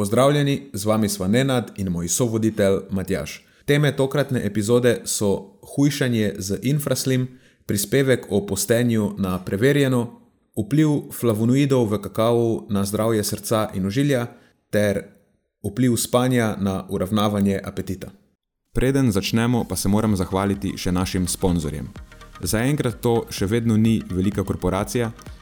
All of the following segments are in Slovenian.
Pozdravljeni, z vami sva Nenad in moj sovoditelj Matjaš. Teme tokratne epizode so hujšanje z infraslim, prispevek o postenju na preverjeno, vpliv flavonoidov v kakavu na zdravje srca in ožilja ter vpliv spanja na uravnavanje apetita. Preden začnemo, pa se moram zahvaliti še našim sponzorjem. Zaenkrat to še vedno ni velika korporacija,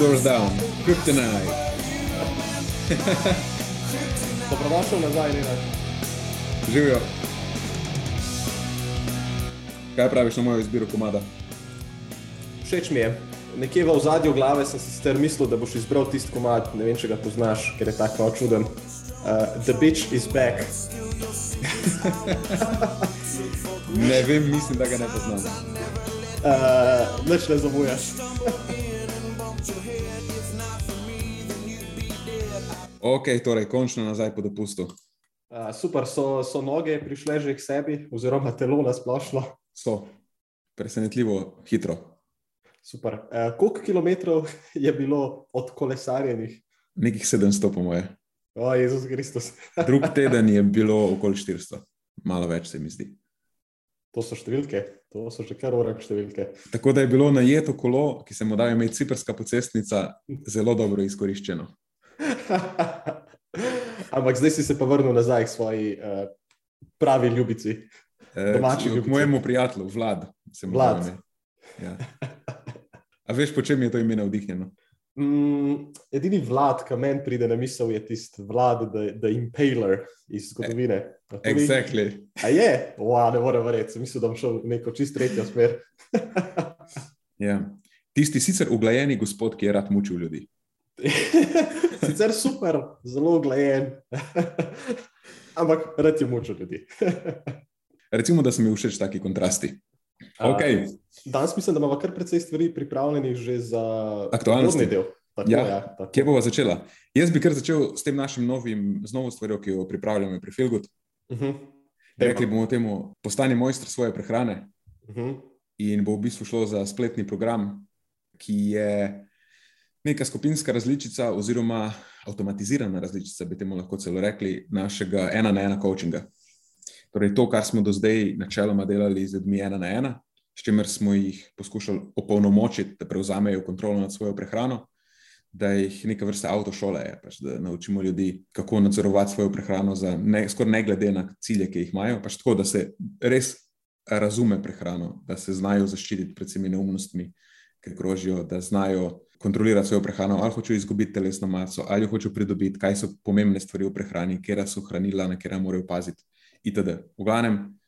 Doors Down, Kryptonite. Dobrodošel nazaj, Nina. Živijo. Kaj praviš na mojo izbiro komada? Všeč mi je. Nekje v zadju glave sem si sicer mislil, da boš izbral tisti komad, ne vem, če ga poznaš, ker je tako čuden. Uh, the bitch is back. ne vem, mislim, da ga ne poznam. Uh, Neč ne zamujaš. Ok, torej končno nazaj po dopustu. Uh, super, so, so noge prišle že k sebi, oziroma telo na splošno. So, presenetljivo hitro. Super. Uh, koliko kilometrov je bilo od kolesarjenih? Nekih 700, po moje. O, Jezus Kristus. Drug teden je bilo okoli 400, malo več se mi zdi. To so številke, to so že kar urak številke. Tako da je bilo najeto kolo, ki se mu daje imeti ciprska pocestnica, zelo dobro izkoriščeno. Ampak zdaj si se pa vrnil nazaj k svoji uh, pravi ljubici. Eh, domači, k mojemu prijatelju, Vlad. Vlad. Ja. A veš, po čem je to ime navdihnjeno? Mm, edini vlad, ki meni pride na misel, je tisti vlad, the, the impaler iz zgodovine. Exactly. A je, wow, ne morem verjeti, mislim, da bom šel v neko čist tretjo smer. ja. Tisti sicer uglajeni gospod, ki je rad mučil ljudi. Sicer super, zelo uglajen, ampak rad je mučil ljudi. Recimo, da so mi všeč taki kontrasti. Okay. Uh, danes mislim, da imamo kar precej stvari pripravljenih že za aktualni del. Tako, ja, ja, kje bomo začela? Jaz bi kar začel s tem našim novim, z novo stvarjo, ki jo pripravljamo pri Filgut. Uh. -huh. Rekli bomo temu, postani mojster svoje prehrane. Uh mhm. -huh. In bo v bistvu šlo za spletni program, ki je neka skupinska različica, oziroma avtomatizirana različica, bi temu lahko celo rekli, našega ena na ena coachinga. Torej, to, kar smo do zdaj načeloma delali z ljudmi ena na ena, s čimer smo jih poskušali opolnomočiti, da prevzamejo kontrolo nad svojo prehrano, da jih neka vrsta avtošole je, pač, da naučimo ljudi, kako nadzorovati svojo prehrano, skoraj ne glede na cilje, ki jih imajo, pač tako, da se res razume prehrano, da se znajo zaščititi pred temi neumnostmi, ki krožijo, da znajo kontrolirati svojo prehrano, ali hočejo izgubiti telesno maso, ali hočejo pridobiti, kaj so pomembne stvari v prehrani, kje so hranila, na kjer morajo paziti. Itd. V glavnem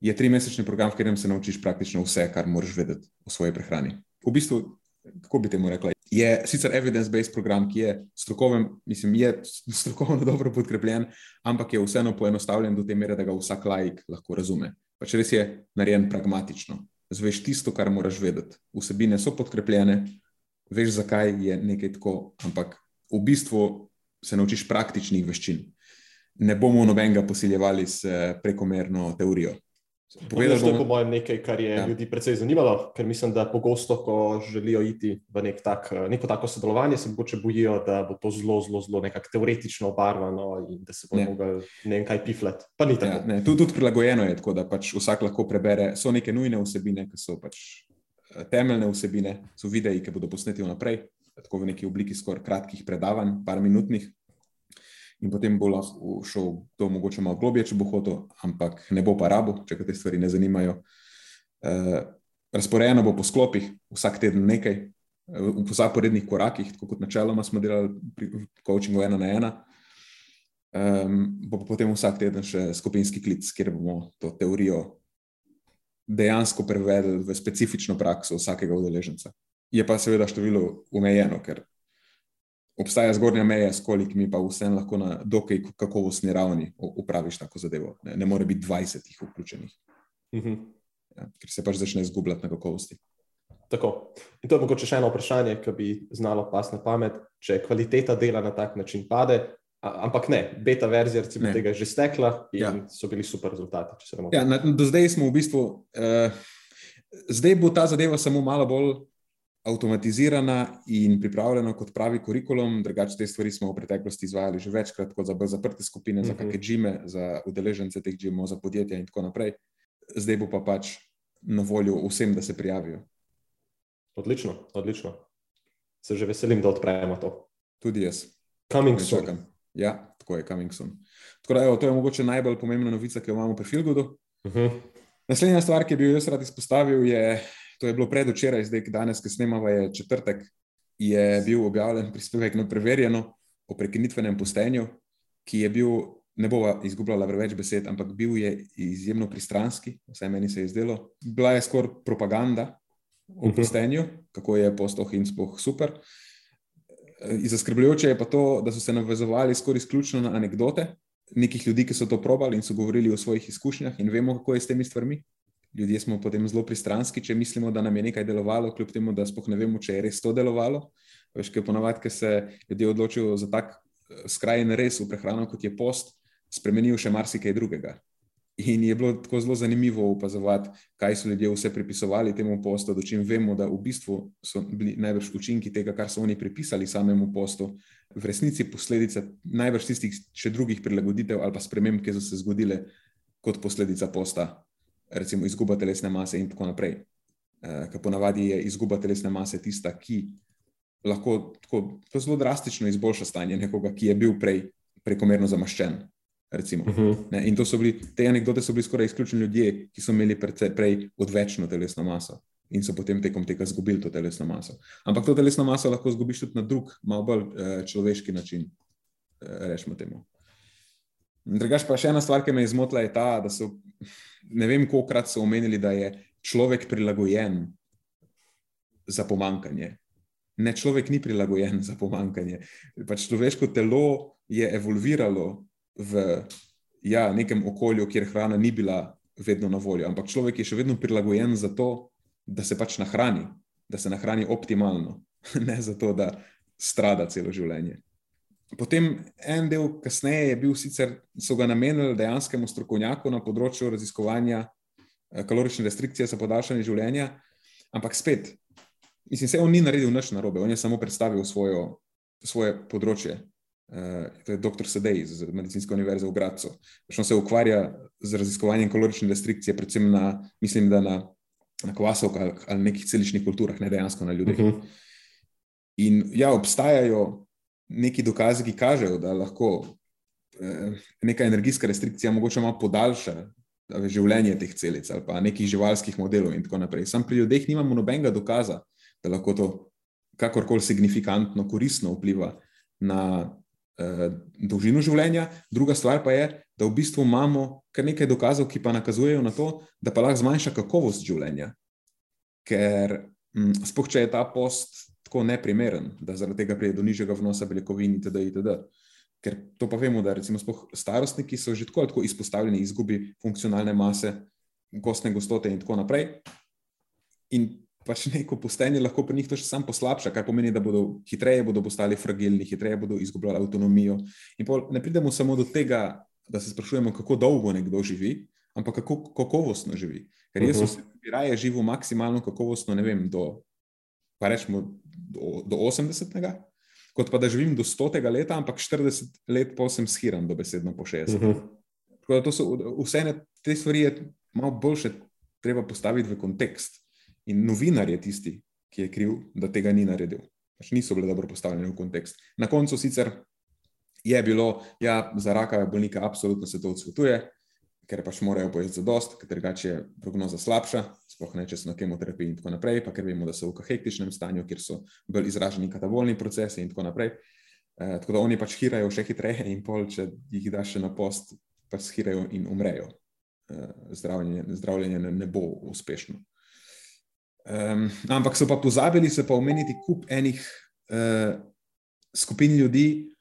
je tri mesečni program, v katerem se naučiš praktično vse, kar moraš vedeti o svoji prehrani. V bistvu, kako bi temu rekla, je sicer evidence-based program, ki je strokoven, mislim, je strokovno dobro podkrepljen, ampak je vseeno poenostavljen do te mere, da ga vsak laik lahko razume. Pač res je narejen pragmatično. Zveš tisto, kar moraš vedeti. Vsebine so podkrepljene, veš, zakaj je nekaj tako, ampak v bistvu se naučiš praktičnih veščin. Ne bomo nobenega posiljevali s prekomerno teorijo. Povedal bom, to je po mojem nekaj, kar je ja. ljudi precej zanimalo, ker mislim, da pogosto, ko želijo iti v nek tak, neko tako sodelovanje, se mogoče bojijo, da bo to zelo, zelo, zelo nekako teoretično obarvano in da se bo mogel ne vem kaj piflet. Pa ni tako. Ja, tu tudi prilagojeno je tako, da pač vsak lahko prebere. So neke nujne vsebine, ki so pač eh, temeljne vsebine, so videi, ki bodo posneti vnaprej, tako v neki obliki skoraj kratkih predavanj, par minutnih in potem bo lahko šel to mogoče malo globje, če bo hotel, ampak ne bo pa rabo, če te stvari ne zanimajo. Uh, razporejeno bo po sklopih, vsak teden nekaj, v zaporednih korakih, tako kot načeloma smo delali pri coachingu ena na ena. Um, bo potem vsak teden še skupinski klic, kjer bomo to teorijo dejansko prevedli v specifično prakso vsakega udeleženca. Je pa seveda število omejeno, ker obstaja zgornja meja, s kolikimi pa vse lahko na dokaj kakovostni ravni upraviš tako zadevo. Ne, ne more biti 20 jih vključenih, uh mhm. -huh. ja, ker se pač začne izgubljati na kakovosti. Tako. In to je mogoče še eno vprašanje, ki bi znalo pas na pamet, če kvaliteta dela na tak način pade. Ampak ne, beta verzija recimo, tega je že stekla in ja. so bili super rezultati. Ja, na, do zdaj smo v bistvu, uh, zdaj bo ta zadeva samo malo bolj avtomatizirana in pripravljena kot pravi kurikulum. Drugače, te stvari smo v preteklosti izvajali že večkrat, kot za zaprte skupine, za kakšne džime, za udeležence teh džimov, za podjetja in tako naprej. Zdaj bo pa pač na voljo vsem, da se prijavijo. Odlično, odlično. Se že veselim, da odpremo to. Tudi jaz. Coming soon. Ja, tako je, coming soon. Tako da, evo, to je mogoče najbolj pomembna novica, ki jo imamo pri Filgudu. Uh mhm. -huh. Naslednja stvar, ki bi jo jaz rad izpostavil, je to je bilo predvčeraj, zdaj danes, ki snemamo, je četrtek, je bil objavljen prispevek na preverjeno o prekinitvenem postenju, ki je bil, ne bova izgubljala preveč besed, ampak bil je izjemno pristranski, vsaj meni se je zdelo. Bila je skoraj propaganda o mhm. postenju, kako je postoh in spoh super. Zaskrbljujoče je pa to, da so se navezovali skoraj izključno na anekdote nekih ljudi, ki so to probali in so govorili o svojih izkušnjah, in vemo, kako je s temi stvarmi ljudje smo potem zelo pristranski, če mislimo, da nam je nekaj delovalo, kljub temu, da spoh ne vemo, če je res to delovalo. Veš, kaj ponovadi, ker se ljudje odločijo za tak eh, skrajen res v prehrano, kot je post, spremenijo še marsikaj drugega. In je bilo tako zelo zanimivo opazovati, kaj so ljudje vse pripisovali temu postu, do čim vemo, da v bistvu so bili najbrž učinki tega, kar so oni pripisali samemu postu, v resnici posledica najbrž tistih še drugih prilagoditev ali pa sprememb, ki so se zgodile kot posledica posta recimo izguba telesne mase in tako naprej. Uh, Ker ponavadi je izguba telesne mase tista, ki lahko tako, zelo drastično izboljša stanje nekoga, ki je bil prej prekomerno zamaščen. Recimo, uh mhm. -huh. In so bili, te anekdote so bili skoraj izključni ljudje, ki so imeli prej odvečno telesno maso in so potem tekom tega izgubili to telesno maso. Ampak to telesno maso lahko izgubiš tudi na drug, malo bolj uh, človeški način, uh, rečemo temu. Drugač pa še ena stvar, ki me je zmotila, je ta, da so, ne vem, koliko krat so omenili, da je človek prilagojen za pomankanje. Ne, človek ni prilagojen za pomankanje. Pač človeško telo je evolviralo v ja, nekem okolju, kjer hrana ni bila vedno na voljo, ampak človek je še vedno prilagojen za to, da se pač nahrani, da se nahrani optimalno, ne zato, da strada celo življenje. Potem en del kasneje je bil sicer, so ga namenili dejanskemu strokovnjaku na področju raziskovanja eh, kalorične restrikcije za podaljšanje življenja, ampak spet, mislim, se on ni naredil nič narobe, on je samo predstavil svojo, svoje področje. Uh, to je dr. Sedej iz Medicinske univerze v Gracu. On se ukvarja z raziskovanjem kalorične restrikcije, predvsem na, mislim, da na, na kvasovkah ali, ali nekih celičnih kulturah, ne dejansko na ljudeh. Uh mhm. -huh. In ja, obstajajo neki dokazi, ki kažejo, da lahko eh, neka energijska restrikcija mogoče malo podaljša življenje teh celic ali pa nekih živalskih modelov in tako naprej. Sam pri ljudeh nimamo nobenega dokaza, da lahko to kakorkoli signifikantno, koristno vpliva na eh, dolžino življenja. Druga stvar pa je, da v bistvu imamo kar nekaj dokazov, ki pa nakazujejo na to, da pa lahko zmanjša kakovost življenja. Ker, hm, spoh, če je ta post tako neprimeren, da zaradi tega pride do nižjega vnosa beljakovin itd. itd. Ker to pa vemo, da recimo starostniki so že tako, tako izpostavljeni izgubi funkcionalne mase, kostne gostote in tako naprej. In pač neko postenje lahko pri njih to še sam poslabša, kar pomeni, da bodo hitreje bodo postali fragilni, hitreje bodo izgubljali avtonomijo. In ne pridemo samo do tega, da se sprašujemo, kako dolgo nekdo živi, ampak kako kakovostno živi. Ker jaz uh -huh. bi raje živel maksimalno kakovostno, ne vem, do, pa rečemo, do, do 80. Kot pa da živim do 100. leta, ampak 40 let pa sem shiran, dobesedno po 60. Uh -huh. Tako da to so vse te stvari, malo boljše treba postaviti v kontekst. In novinar je tisti, ki je kriv, da tega ni naredil. Pač niso bile dobro postavljene v kontekst. Na koncu sicer je bilo, ja, za raka bolnika absolutno se to odsvetuje, ker pač morajo pojesti za dost, ker drugače je prognoza slabša, sploh ne če so na kemoterapiji in tako naprej, pa ker vemo, da so v hektičnem stanju, kjer so bolj izraženi katabolni procesi in tako naprej. Eh, tako da oni pač hirajo še hitreje in pol, če jih daš še na post, pa hirajo in umrejo. Eh, zdravljenje, zdravljenje ne, ne bo uspešno. Um, ampak so pa pozabili se pa omeniti kup enih uh, skupin ljudi,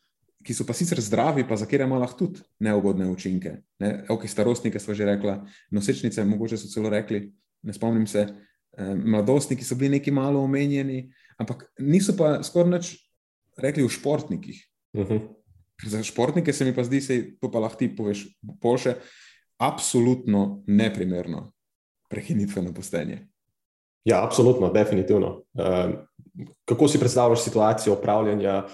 ki so pa sicer zdravi, pa za kere ima lahko tudi neugodne učinke. Ne? Ok, starostnike smo že rekli, nosečnice, mogoče so celo rekli, ne spomnim se, um, mladostniki so bili neki malo omenjeni, ampak niso pa skoraj nič rekli o športnikih. Uh mhm. -huh. Za športnike se mi pa zdi, da to pa lahko ti poveš, boljše, absolutno neprimerno prekinitveno postenje. Ja, absolutno, definitivno. Ehm, kako si predstavljaš situacijo upravljanja eh,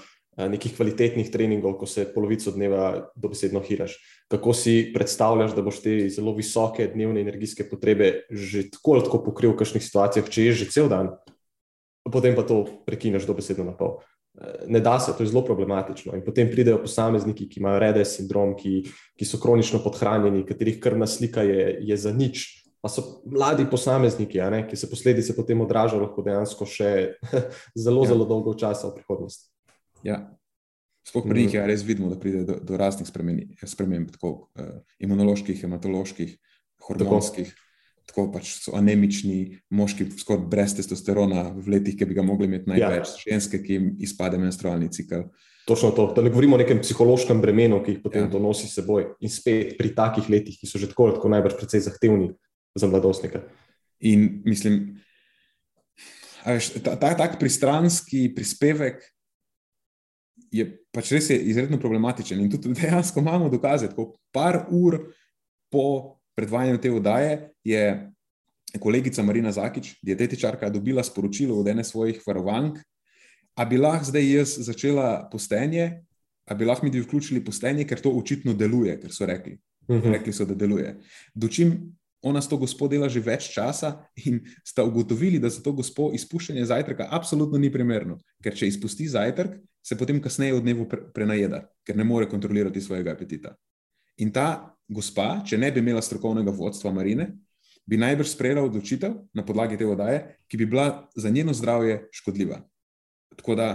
nekih kvalitetnih treningov, ko se polovico dneva dobesedno hiraš? Kako si predstavljaš, da boš te zelo visoke dnevne energijske potrebe že tako ali tako pokril v kakšnih situacijah, če je že cel dan, potem pa to prekineš dobesedno na pol? Eh, ne da se, to je zelo problematično. In potem pridejo posamezniki, ki imajo rede sindrom, ki, ki so kronično podhranjeni, katerih krvna slika je, je za nič pa so mladi posamezniki, ne, ki se posledice potem odražajo lahko dejansko še zelo, ja. zelo dolgo časa v prihodnosti. Ja. Sploh pri njih je res vidno, da pride do, do raznih sprememb, tako uh, imunoloških, hematoloških, hormonskih. Tako. Tako pač so anemični, moški, skoraj brez testosterona, v letih, ki bi ga mogli imeti največ, ja. ženske, ki jim izpade menstrualni cikl. Točno to, da ne govorimo o nekem psihološkem bremenu, ki jih potem ja. to nosi seboj. In spet pri takih letih, ki so že tako, tako najbrž precej zahtevni, za mladostnike. In mislim, da je ta, ta tak pristranski prispevek je pač res je izredno problematičen. In tudi dejansko imamo dokaze, da par ur po predvajanju te vdaje je kolegica Marina Zakič, dietetičarka, dobila sporočilo od ene svojih varovank, da bi lahko zdaj jaz začela postenje, da bi lahko mi vključili postenje, ker to očitno deluje, ker so rekli. Uh mhm. -huh. Rekli so, da deluje. Dočim ona s to gospod dela že več časa in sta ugotovili, da za to gospod izpuščanje zajtrka absolutno ni primerno, ker če izpusti zajtrk, se potem kasneje v dnevu prenajeda, ker ne more kontrolirati svojega apetita. In ta gospa, če ne bi imela strokovnega vodstva Marine, bi najbrž sprejela odločitev na podlagi te vodaje, ki bi bila za njeno zdravje škodljiva. Tako da,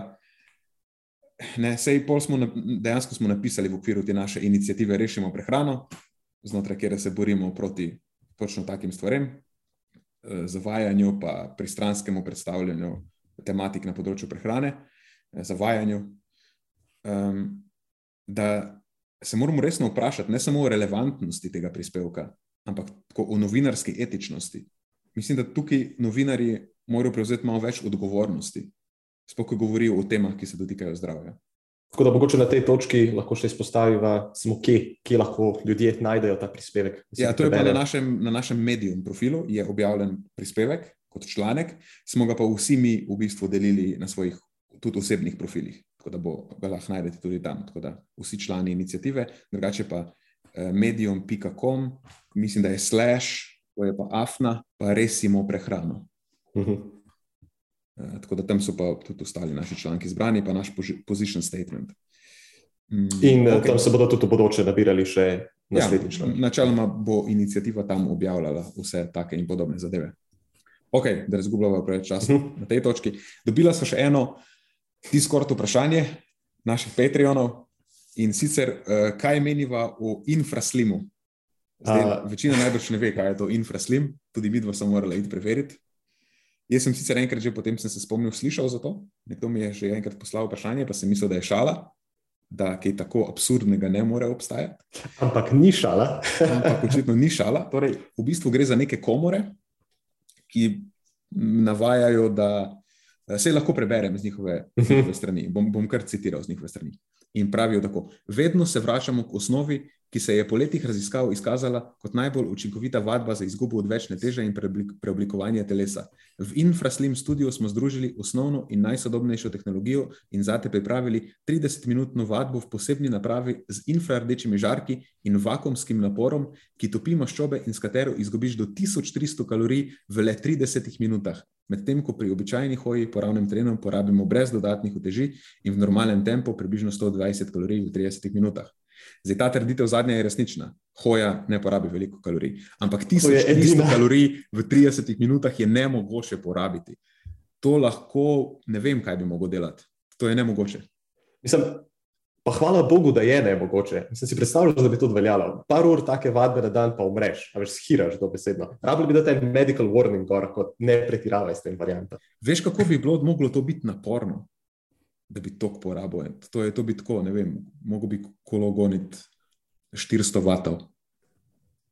ne, sej pol smo dejansko smo napisali v okviru te naše inicijative Rešimo prehrano, znotraj kjer se borimo proti točno takim stvarem, eh, zavajanju, pa pristranskemu predstavljanju tematik na področju prehrane, eh, zavajanju. Um, da se moramo resno vprašati, ne samo o relevantnosti tega prispevka, ampak tudi o novinarski etičnosti. Mislim, da tukaj novinari morajo prevzeti malo več odgovornosti, sploh ko govorijo o temah, ki se dotikajo zdravja. Tako da mogoče na tej točki lahko še izpostaviva, kje, kje lahko ljudje najdejo ta prispevek. Ja, to je pa na našem, na našem mediju profilu, je objavljen prispevek kot članek, smo ga pa vsi mi v bistvu delili na svojih tudi osebnih profilih, tako da bo ga lahko najdete tudi tam. Tako da vsi člani inicijative, drugače pa eh, medium.com, mislim, da je slash, to je pa afna, pa res imamo prehrano. Uh. -huh. Eh, tako da tam so pa tudi ostali naši članki zbrani, pa naš position statement. Mm, in eh, okay. tam se bodo tudi v bodoče nabirali še naslednji ja, članki. Načeloma bo inicijativa tam objavljala vse take in podobne zadeve. Ok, da razgubljamo preveč časa uh mhm. na tej točki. Dobila so še eno Discord vprašanje naših Patreonov in sicer, uh, kaj meniva o infraslimu? Zdaj, uh, večina najbrž ne ve, kaj je to infraslim, tudi mi dva smo morali iti preveriti. Jaz sem sicer enkrat že potem se spomnil, slišal za to. Nekdo mi je že enkrat poslal vprašanje, pa sem mislil, da je šala, da kaj tako absurdnega ne more obstajati. Ampak ni šala. Ampak očitno ni šala. Torej, v bistvu gre za neke komore, ki navajajo, da se lahko preberem z njihove, z njihove strani. Bom, bom kar citiral z njihove strani. In pravijo tako: Vedno se vračamo k osnovi, ki se je po letih raziskav izkazala kot najbolj učinkovita vadba za izgubo odvečne teže in preoblikovanje telesa. V Infraslim studiu smo združili osnovno in najsodobnejšo tehnologijo in zate pripravili 30-minutno vadbo v posebni napravi z infrardečimi žarki in vakumskim naporom, ki topi maščobe in s katero izgubiš do 1300 kalorij v le 30 minutah medtem ko pri običajni hoji po ravnem terenu porabimo brez dodatnih uteži in v normalnem tempu približno 120 kalorij v 30 minutah. Zdaj, ta trditev zadnja je resnična. Hoja ne porabi veliko kalorij, ampak 1300 kalorij v 30 minutah je ne mogoče porabiti. To lahko ne vem, kaj bi mogel delati. To je ne mogoče. Mislim, Pa hvala Bogu, da je ne mogoče. Sem si predstavljal, da bi to veljalo. Par ur take vadbe na dan, pa umreš, a veš, skiraš to besedno. Rabili bi da ten medical warning, gor, kot ne pretiravaj s tem variantom. Veš, kako bi bilo moglo to biti naporno, da bi to porabil. To je to bi tako, ne vem, mogo bi kolo goniti 400 vatov.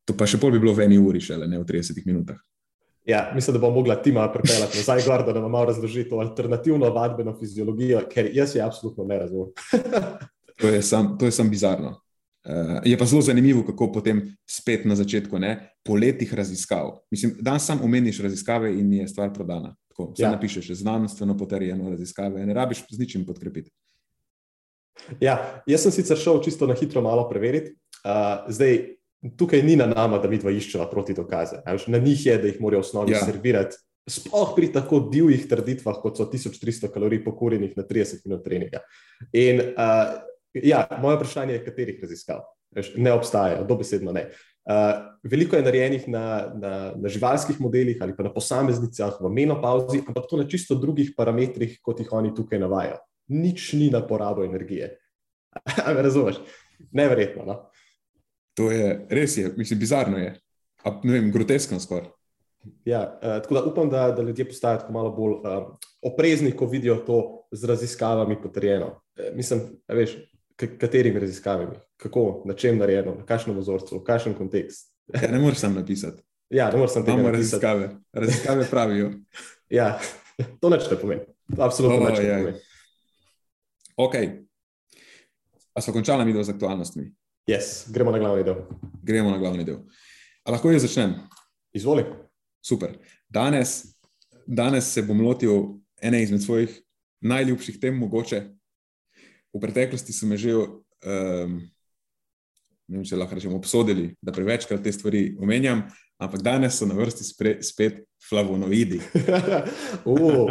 To pa še pol bi bilo v eni uri, šele ne v 30 minutah. Ja, mislim, da bom mogla tima pripeljati nazaj, gor, da nam malo razloži to alternativno vadbeno fiziologijo, ker jaz je absolutno ne razumem. To je sam, to je sam bizarno. Uh, je pa zelo zanimivo, kako potem spet na začetku, ne, po letih raziskav. Mislim, da sam omeniš raziskave in je stvar prodana. Tako, vse ja. napišeš, znanstveno potrjeno raziskave, ne rabiš z ničim podkrepiti. Ja, jaz sem sicer šel čisto na hitro malo preveriti. Uh, zdaj, tukaj ni na nama, da mi dva iščeva proti dokaze. Na njih je, da jih morajo v osnovi ja. servirati. Sploh pri tako divjih trditvah, kot so 1300 kalorij pokorjenih na 30 minut treninga. In uh, Ja, moje vprašanje je, katerih raziskav ne obstajajo, dobesedno ne. Uh, veliko je narejenih na, na, na živalskih modelih ali pa na posameznicah v menopauzi, ampak to na čisto drugih parametrih, kot jih oni tukaj navajajo. Nič ni na porabo energije. Ali razumeš? Neverjetno. No? To je res, je, mislim, bizarno je. A, ne vem, groteskno skoraj. Ja, uh, tako da upam, da, da ljudje postajajo malo bolj uh, oprezni, ko vidijo to z raziskavami potrjeno. Uh, mislim, veš, katerimi raziskavami, kako, na čem narejeno, na kakšnem ozorcu, v kakšen kontekst. Ja, ne moreš sam napisati. Ja, ne moreš sam napisati. Imamo raziskave. Raziskave pravijo. ja, to neč ne pomeni. Absolutno oh, neč ne pomeni. Ok. A smo končali video z aktualnostmi? Yes, gremo na glavni del. Gremo na glavni del. A lahko jaz začnem? Izvoli. Super. Danes, danes se bom lotil ene izmed svojih najljubših tem, mogoče v preteklosti so me že, um, ne vem, če lahko rečemo, obsodili, da prevečkrat te stvari omenjam, ampak danes so na vrsti spre, spet flavonoidi. uh,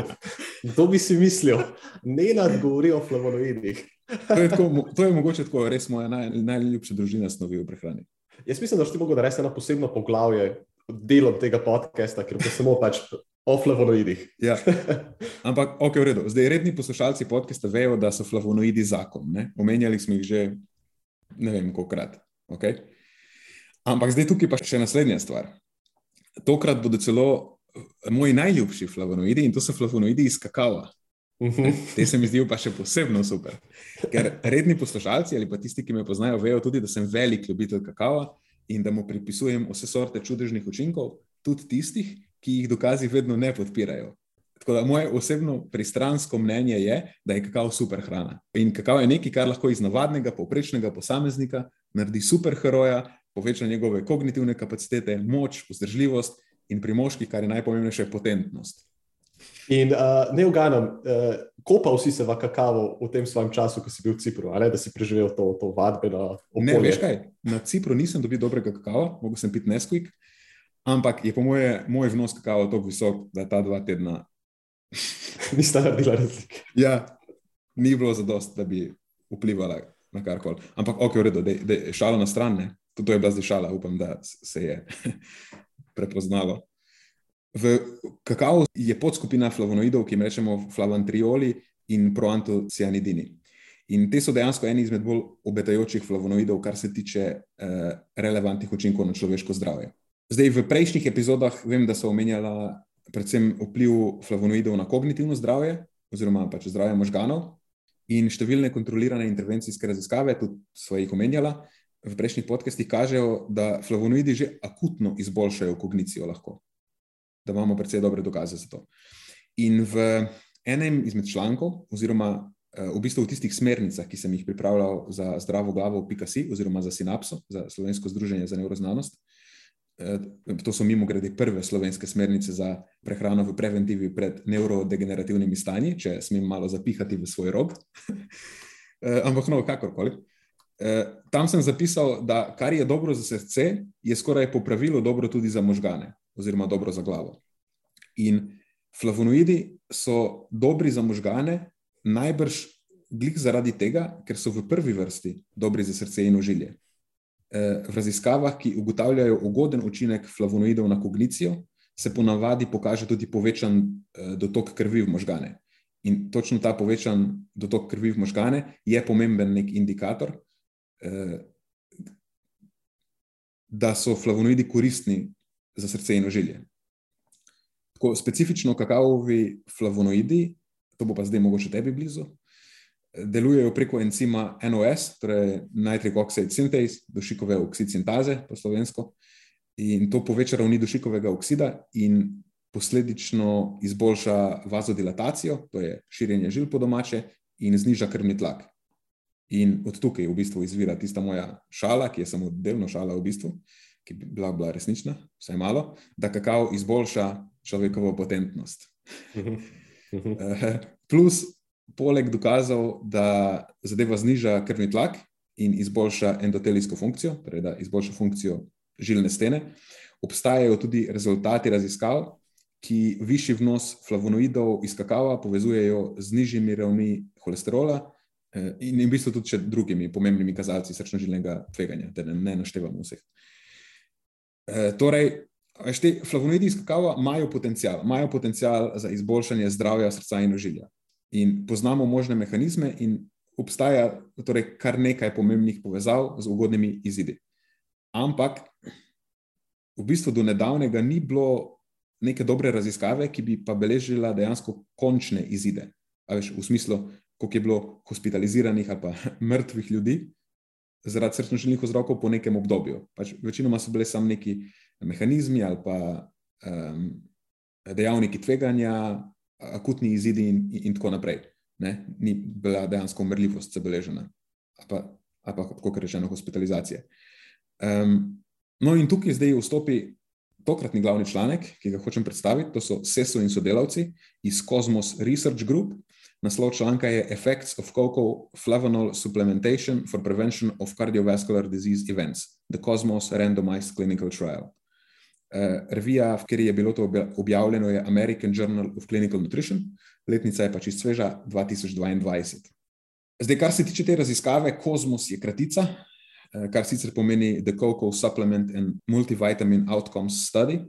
to bi si mislil, ne nadgovori o flavonoidih. to, je tako, to je mogoče tako, res moja naj, najljubša družina snovi v prehrani. Jaz mislim, da si ti mogel narediti eno posebno poglavje delom tega podcasta, ker bo samo pač O flavonoidih. Ja. Ampak, ok, v redu. Zdaj, redni poslušalci podcasta vejo, da so flavonoidi zakon. Ne? Omenjali smo jih že ne vem, koliko krat. Okay? Ampak zdaj tukaj pa še naslednja stvar. Tokrat bodo celo moji najljubši flavonoidi in to so flavonoidi iz kakava. Mhm. Te se mi zdijo pa še posebno super. Ker redni poslušalci ali pa tisti, ki me poznajo, vejo tudi, da sem velik ljubitelj kakava in da mu pripisujem vse sorte čudežnih učinkov, tudi tistih, ki jih dokazi vedno ne podpirajo. Tako da moje osebno pristransko mnenje je, da je kakav super hrana. In kakav je nekaj, kar lahko iz navadnega, povprečnega posameznika naredi super heroja, poveča njegove kognitivne kapacitete, moč, vzdržljivost in pri moških, kar je najpomembnejše, potentnost. In uh, ne uganam, uh, kopal si se v kakavo v tem svojem času, ko si bil v Cipru, ali da si preživel to, to vadbeno obdobje? Ne, veš kaj, na Cipru nisem dobil dobrega kakava, mogel sem piti Nesquik. Ampak je po moje, moj vnos kakava tako visok, da ta dva tedna. Nista naredila razlike. Ja, ni bilo za dost, da bi vplivala na karkoli. Ampak ok, v redu, da je šala na stran, ne? to je bila zdaj šala, upam, da se je prepoznalo. V kakavu je podskupina flavonoidov, ki jim rečemo flavantrioli in proantocianidini. In te so dejansko eni izmed bolj obetajočih flavonoidov, kar se tiče eh, relevantnih učinkov na človeško zdravje. Zdaj, v prejšnjih epizodah vem, da so omenjala predvsem vpliv flavonoidov na kognitivno zdravje, oziroma pač zdravje možganov, in številne kontrolirane intervencijske raziskave, tudi so jih omenjala v prejšnjih podcestih, kažejo, da flavonoidi že akutno izboljšajo kognicijo, lahko. da imamo precej dobre dokaze za to. In v enem izmed člankov, oziroma v bistvu v tistih smernicah, ki sem jih pripravljal za zdravo glavo, PKC oziroma za Sinapso, za Slovensko združenje za neuroznanost. To so mimo grede prve slovenske smernice za prehrano v preventivi pred neurodegenerativnimi stanji, če smem malo zapihati v svoj rog. Ampak, no, kakorkoli. Tam sem zapisal, da kar je dobro za srce, je skoraj po pravilu dobro tudi za možgane, oziroma dobro za glavo. In flavonoidi so dobri za možgane, najbrž glih zaradi tega, ker so v prvi vrsti dobri za srce in ožilje. Eh, v raziskavah, ki ugotavljajo ugoden učinek flavonoidov na kognicijo, se ponavadi pokaže tudi povečan eh, dotok krvi v možgane. In točno ta povečan dotok krvi v možgane je pomemben nek indikator, eh, da so flavonoidi koristni za srce in ožilje. Tako specifično kakavovi flavonoidi to bo pa zdaj mogoče tebi blizu, delujejo preko encima NOS, torej nitric oxide synthase, dušikove oksid sintaze po slovensko, in to poveča ravni dušikovega oksida in posledično izboljša vazodilatacijo, to je širjenje žil po domače, in zniža krvni tlak. In od tukaj v bistvu izvira tista moja šala, ki je samo delno šala v bistvu, ki bi bila, bila resnična, vsaj malo, da kakav izboljša človekovo potentnost. Mhm. Mhm. Eh, plus, poleg dokazov, da zadeva zniža krvni tlak in izboljša endotelijsko funkcijo, torej da izboljša funkcijo žilne stene, obstajajo tudi rezultati raziskav, ki višji vnos flavonoidov iz kakava povezujejo z nižjimi ravni holesterola eh, in v bistvu tudi drugimi pomembnimi kazalci srčno-žilnega tveganja, da ne, ne naštevamo vseh. Eh, torej, te flavonoidi iz kakava imajo potencial, imajo potencial za izboljšanje zdravja srca in ožilja. In poznamo možne mehanizme, in obstaja torej kar nekaj pomembnih povezav z ugodnimi izidi. Ampak v bistvu do nedavnega ni bilo neke dobre raziskave, ki bi pa beležila dejansko končne izide. Veš, v smislu, koliko je bilo hospitaliziranih ali pa mrtvih ljudi zaradi srčno-žilnih vzrokov po nekem obdobju. Pač večinoma so bile samo neki mehanizmi ali pa um, dejavniki tveganja, akutni izidi in, in tako naprej. Ne? Ni bila dejansko umrljivost zabeležena, ali pa, ali pa kako rečeno, hospitalizacije. Um, no, in tukaj zdaj vstopi tokratni glavni članek, ki ga hočem predstaviti. To so SESO in sodelavci iz Cosmos Research Group. Naslov članka je Effects of Cocoa Flavonol Supplementation for Prevention of Cardiovascular Disease Events, the Cosmos Randomized Clinical Trial. Uh, revija, v kateri je bilo to objavljeno, je American Journal of Clinical Nutrition, letnica je pa čist sveža 2022. Zdaj, kar se tiče te raziskave, Cosmos je kratica, uh, kar sicer pomeni The Cocoa Supplement and Multivitamin Outcomes Study,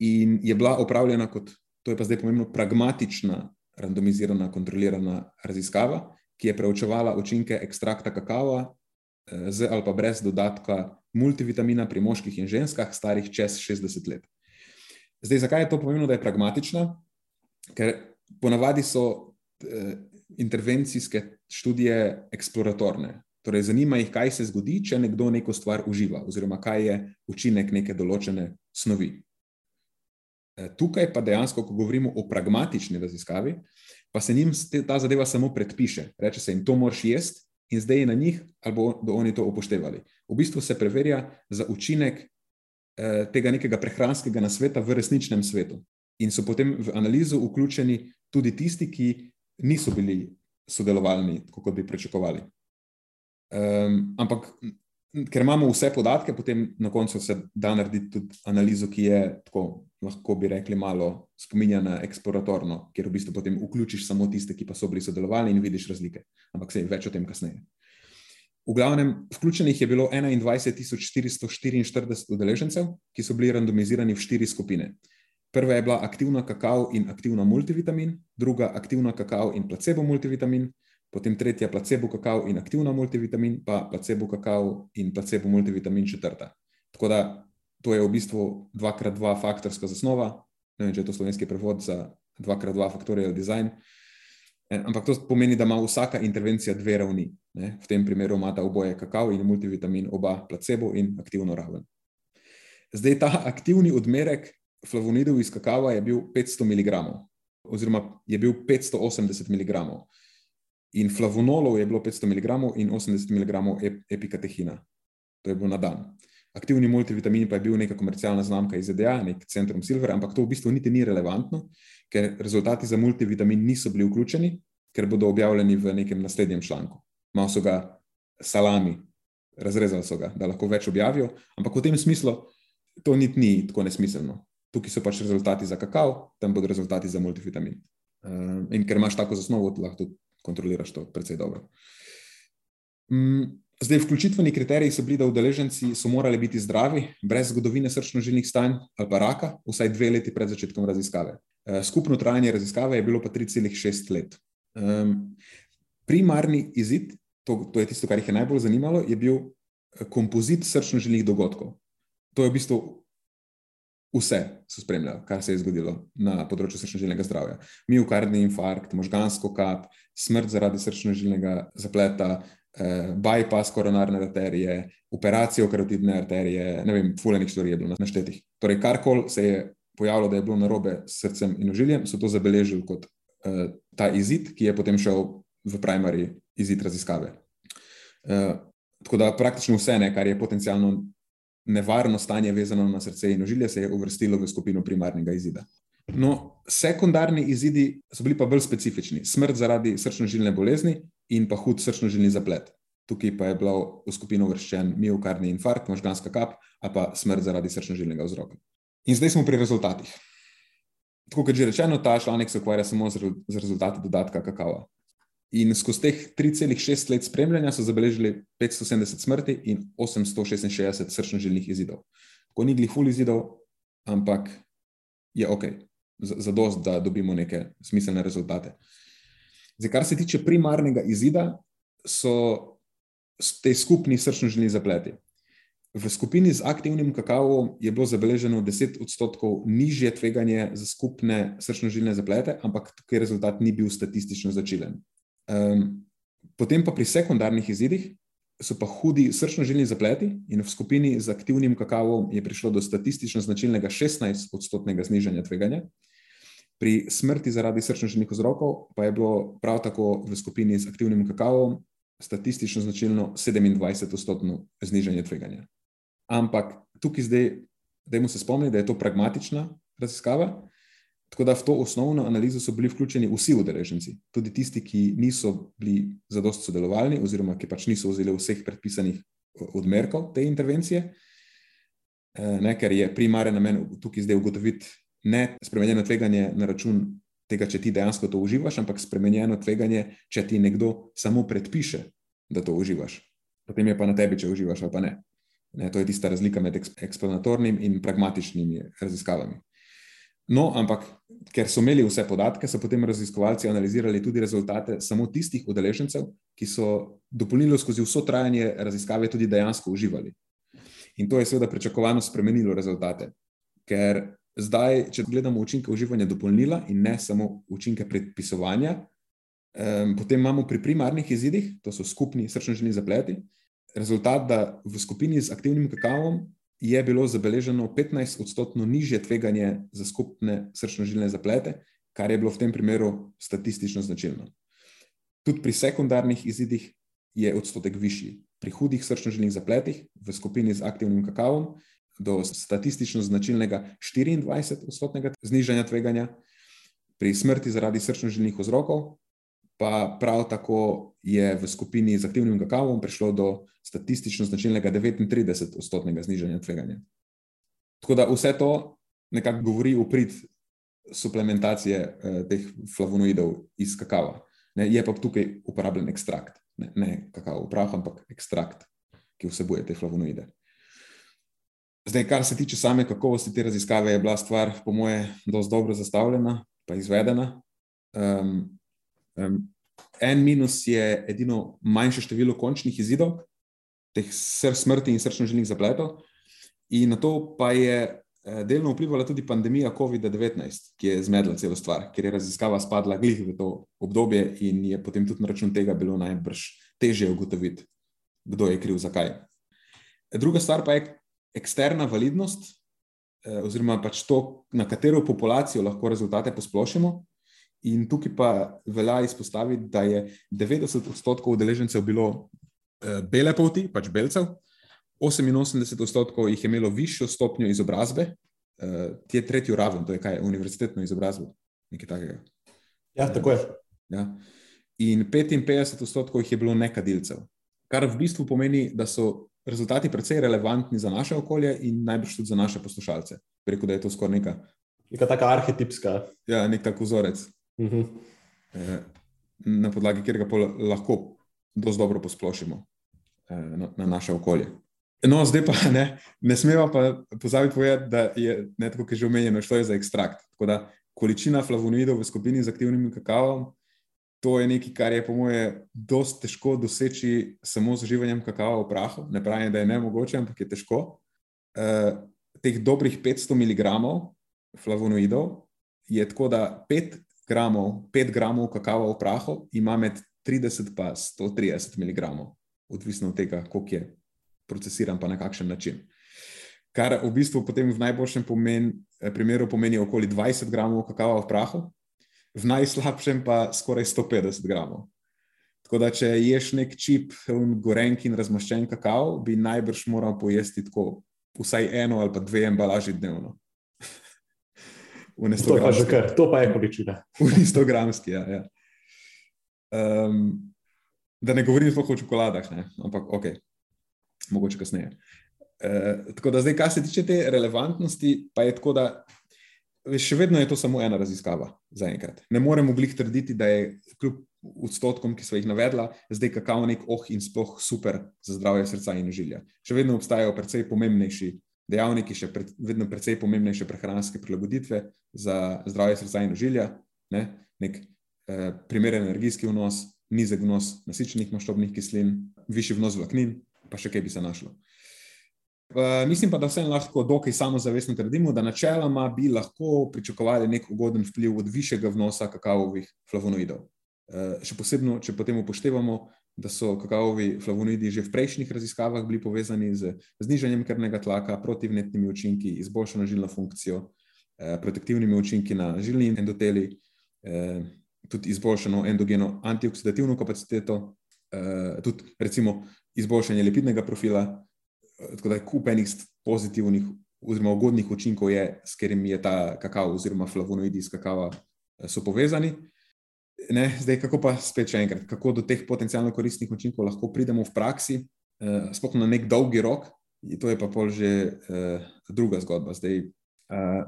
in je bila opravljena kot, to je pa zdaj pomembno, pragmatična, randomizirana, kontrolirana raziskava, ki je preučevala učinke ekstrakta kakava z ali pa brez dodatka multivitamina pri moških in ženskah, starih čez 60 let. Zdaj, zakaj je to pomembno, da je pragmatična? Ker ponavadi so eh, intervencijske študije eksploratorne. Torej, zanima jih, kaj se zgodi, če nekdo neko stvar uživa, oziroma kaj je učinek neke določene snovi. Eh, tukaj pa dejansko, ko govorimo o pragmatični raziskavi, pa se jim ta zadeva samo predpiše. Reče se jim, to moraš jesti, in zdaj je na njih, ali bodo oni to upoštevali. V bistvu se preverja za učinek eh, tega nekega prehranskega nasveta v resničnem svetu. In so potem v analizo vključeni tudi tisti, ki niso bili sodelovalni, kot bi pričakovali. Um, ampak ker imamo vse podatke, potem na koncu se da narediti tudi analizo, ki je tako, lahko bi rekli, malo spominja na eksploratorno, ker v bistvu potem vključiš samo tiste, ki pa so bili sodelovali in vidiš razlike. Ampak se je več o tem kasneje. V glavnem, vključenih je bilo 21.444 udeležencev, ki so bili randomizirani v štiri skupine. Prva je bila aktivna kakav in aktivna multivitamin, druga aktivna kakav in placebo multivitamin, potem tretja placebo kakav in aktivna multivitamin, pa placebo kakav in placebo multivitamin četrta. Tako da to je v bistvu 2x2 faktorska zasnova, ne vem, če je to slovenski prevod za 2x2 factorial design. Eh, ampak to pomeni, da ima vsaka intervencija dve ravni. Ne? V tem primeru ima ta oboje kakav in multivitamin, oba placebo in aktivno raven. Zdaj ta aktivni odmerek flavonidov iz kakava je bil 500 mg, oziroma je bil 580 mg. In flavonolov je bilo 500 mg in 80 mg epikatehina. To je bilo na dan. Aktivni multivitamin pa je bil neka komercialna znamka iz ZDA, nek Centrum Silver, ampak to v bistvu niti ni relevantno, ker rezultati za multivitamin niso bili vključeni, ker bodo objavljeni v nekem naslednjem članku. Malo so ga salami, razrezali so ga, da lahko več objavijo, ampak v tem smislu to niti ni tako nesmiselno. Tukaj so pač rezultati za kakav, tam bodo rezultati za multivitamin. Uh, in ker imaš tako zasnovo, lahko tudi kontroliraš to precej dobro. Zdaj, vključitveni kriteriji so bili, da udeleženci so morali biti zdravi, brez zgodovine srčno-žilnih stanj ali pa raka, vsaj dve leti pred začetkom raziskave. Uh, skupno trajanje raziskave je bilo pa 3,6 let. Um, primarni izid, to, to je tisto, kar jih je najbolj zanimalo, je bil kompozit srčno-žilnih dogodkov. To je v bistvu vse, so spremljali, kar se je zgodilo na področju srčno-žilnega zdravja. Miokardni infarkt, možgansko kap, smrt zaradi srčno-žilnega zapleta, eh, bypass koronarne arterije, operacijo karotidne arterije, ne vem, fulejnih stvari je bilo naštetih. Torej, karkoli se je pojavilo, da je bilo narobe s srcem in ožiljem, so to zabeležili kot eh, ta izid, ki je potem šel v primary izid raziskave. Eh, tako da praktično vse, ne, kar je potencialno nevarno stanje vezano na srce in ožilje, se je uvrstilo v skupino primarnega izida. No, sekundarni izidi so bili pa bolj specifični. Smrt zaradi srčno-žilne bolezni in pa hud srčno-žilni zaplet. Tukaj pa je bil v skupino uvrščen miokardni infarkt, možganska kap, a pa smrt zaradi srčno-žilnega vzroka. In zdaj smo pri rezultatih. Tako kot že rečeno, ta članek se ukvarja samo z rezultati dodatka kakava. In skozi teh 3,6 let spremljanja so zabeležili 570 smrti in 866 srčno-žilnih izidov. Ko ni glih ful izidov, ampak je ok, za dost, da dobimo neke smiselne rezultate. Zdaj, kar se tiče primarnega izida, so te skupni srčno-žilni zapleti. V skupini z aktivnim kakavom je bilo zabeleženo 10 odstotkov nižje tveganje za skupne srčno-žilne zaplete, ampak tukaj rezultat ni bil statistično začilen. Um, potem pa pri sekundarnih izidih so pa hudi srčno-žilni zapleti, in v skupini z aktivnim kakavom je prišlo do statistično značilnega 16-odstotnega znižanja tveganja. Pri smrti zaradi srčno-žilnih vzrokov pa je bilo prav tako v skupini z aktivnim kakavom statistično značilno 27-odstotno znižanje tveganja. Ampak tukaj zdaj, da se spomnimo, da je to pragmatična raziskava. Tako da v to osnovno analizo so bili vključeni vsi udeleženci, tudi tisti, ki niso bili zadost sodelovalni, oziroma ki pač niso vzeli vseh predpisanih odmerkov te intervencije, eh, ne, ker je primaren namen tukaj zdaj ugotoviti ne spremenjeno tveganje na račun tega, če ti dejansko to uživaš, ampak spremenjeno tveganje, če ti nekdo samo predpiše, da to uživaš. Potem je pa na tebi, če uživaš ali pa ne. ne to je tista razlika med eksplanatornim in pragmatičnimi raziskavami. No, ampak ker so imeli vse podatke, so potem raziskovalci analizirali tudi rezultate samo tistih udeležencev, ki so dopolnilo skozi vso trajanje raziskave tudi dejansko uživali. In to je seveda pričakovano spremenilo rezultate. Ker zdaj, če gledamo učinke uživanja dopolnila in ne samo učinke predpisovanja, um, potem imamo pri primarnih izidih, to so skupni srčno-žilni zapleti, rezultat, da v skupini z aktivnim kakavom je bilo zabeleženo 15-odstotno nižje tveganje za skupne srčno-žilne zaplete, kar je bilo v tem primeru statistično značilno. Tudi pri sekundarnih izidih je odstotek višji. Pri hudih srčno-žilnih zapletih v skupini z aktivnim kakavom do statistično značilnega 24-odstotnega znižanja tveganja, pri smrti zaradi srčno-žilnih vzrokov pa prav tako je v skupini z aktivnim kakavom prišlo do statistično značilnega 39-odstotnega znižanja tveganja. Tako da vse to nekako govori v prid suplementacije eh, teh flavonoidov iz kakava. Ne, je pa tukaj uporabljen ekstrakt, ne, ne kakao prah, ampak ekstrakt, ki vsebuje te flavonoide. Zdaj, kar se tiče same kakovosti te raziskave, je bila stvar, po moje, dosti dobro zastavljena in izvedena. Um, Um, en minus je edino manjše število končnih izidov, teh sr smrti in srčno-žilnih zapletov, in na to pa je eh, delno vplivala tudi pandemija COVID-19, ki je zmedla celo stvar, ker je raziskava spadla glih v to obdobje in je potem tudi na račun tega bilo najbrž težje ugotoviti, kdo je kriv, zakaj. Druga stvar pa je eksterna validnost, eh, oziroma pač to, na katero populacijo lahko rezultate posplošimo. In tukaj pa velja izpostaviti, da je 90 odstotkov udeležencev bilo uh, bele polti, pač belcev, 88 odstotkov jih je imelo višjo stopnjo izobrazbe, uh, ti je tretjo raven, to je kaj, univerzitetno izobrazbo, nekaj takega. Ja, tako je. Ja. In 55 odstotkov jih je bilo nekadilcev, kar v bistvu pomeni, da so rezultati precej relevantni za naše okolje in najbrž tudi za naše poslušalce. Preko da je to skoraj neka. Neka taka arhetipska. Ja, nek tak vzorec, Uh -huh. eh, na podlagi katerega lahko dosti dobro posplošimo eh, na, na naše okolje. No, zdaj pa ne, ne smemo pa pozabiti povedati, da je, ne, tako kot je že omenjeno, šlo je za ekstrakt. Tako da količina flavonoidov v skupini z aktivnim kakavom, to je nekaj, kar je po moje dosti težko doseči samo z uživanjem kakava v prahu. Ne pravim, da je ne mogoče, ampak je težko. Uh, teh dobrih 500 mg flavonoidov je tako, da 5 gramov, 5 gramov kakava v prahu ima med 30 in 130 mg, odvisno od tega, koliko je procesiran, pa na kakšen način. Kar v bistvu potem v najboljšem pomen, primeru pomeni okoli 20 gramov kakava v prahu, v najslabšem pa skoraj 150 gramov. Tako da, če ješ nek čip, gorenk in razmaščen kakav, bi najbrž moral pojesti tako vsaj eno ali pa dve embalaži dnevno. To pa, kar, to pa je količina. V 100 gramski, ja. ja. Um, da ne govorim sploh o čokoladah, ne? ampak ok, mogoče kasneje. Uh, tako da, zdaj, kar se tiče te relevantnosti, pa je tako, da še vedno je to samo ena raziskava za enkrat. Ne moremo glih trditi, da je kljub odstotkom, ki so jih navedla, zdaj kakav nek oh in sploh super za zdravje srca in ožilja. Še vedno obstajajo precej pomembnejši dejavniki, še pred, vedno precej pomembnejše prehranske prilagoditve za zdravje srca in ožilja, ne? nek eh, primeren energijski vnos, nizek vnos nasičenih maščobnih kislin, višji vnos vlaknin, pa še kaj bi se našlo. Uh, mislim pa, da vseeno lahko dokaj samozavestno trdimo, da načeloma bi lahko pričakovali nek ugoden vpliv od višjega vnosa kakavovih flavonoidov. Uh, še posebno, če potem upoštevamo, da so kakavovi flavonoidi že v prejšnjih raziskavah bili povezani z znižanjem krvnega tlaka, protivnetnimi učinki, izboljšano žilno funkcijo, uh, protektivnimi učinki na žilni endoteli, tudi izboljšano endogeno antioksidativno kapaciteto, tudi recimo izboljšanje lipidnega profila tako da je kup enih pozitivnih, oziroma ugodnih učinkov, je, s katerimi je ta kakav, oziroma flavonoidi iz kakava, eh, so povezani. Ne, zdaj, kako pa spet še enkrat, kako do teh potencijalno koristnih učinkov lahko pridemo v praksi, eh, sploh na nek dolgi rok, to je pa pol že eh, druga zgodba. Zdaj, eh,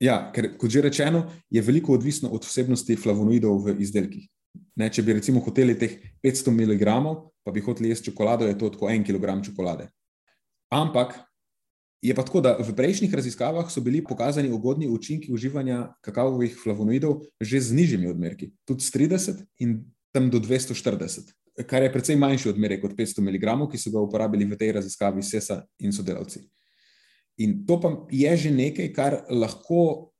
ja, ker, kot že rečeno, je veliko odvisno od vsebnosti flavonoidov v izdelkih. Ne, če bi recimo hoteli teh 500 mg, pa bi hoteli jesti čokolado, je to kot en kg čokolade. Ampak je pa tako, da v prejšnjih raziskavah so bili pokazani ugodni učinki uživanja kakavovih flavonoidov že z nižjimi odmerki, tudi s 30 in tam do 240, kar je precej manjši odmerek kot 500 mg, ki so ga uporabili v tej raziskavi SESA in sodelavci. In to pa je že nekaj, kar lahko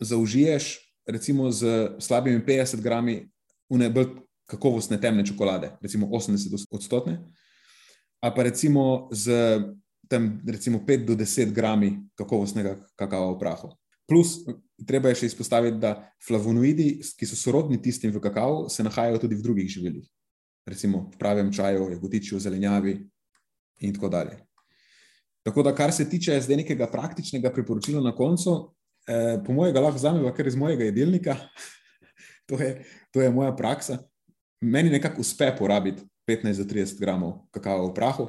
zaužiješ, recimo z slabimi 50 grami unebel kakovostne temne čokolade, recimo 80 odstotne ali pa recimo z tem, recimo 5 do 10 grami kakovostnega kakava v prahu. Plus, treba je še izpostaviti, da flavonoidi, ki so sorodni tistim v kakavu, se nahajajo tudi v drugih živilih, recimo v pravem čaju, jagodičju, zelenjavi in tako dalje. Tako da, kar se tiče zdaj nekega praktičnega priporočila na koncu, eh, po mojem, ga lahko vzamem kar iz mojega jedilnika, to, je, to je moja praksa. Meni nekako uspe porabiti 15 do 30 gramov kakava v prahu.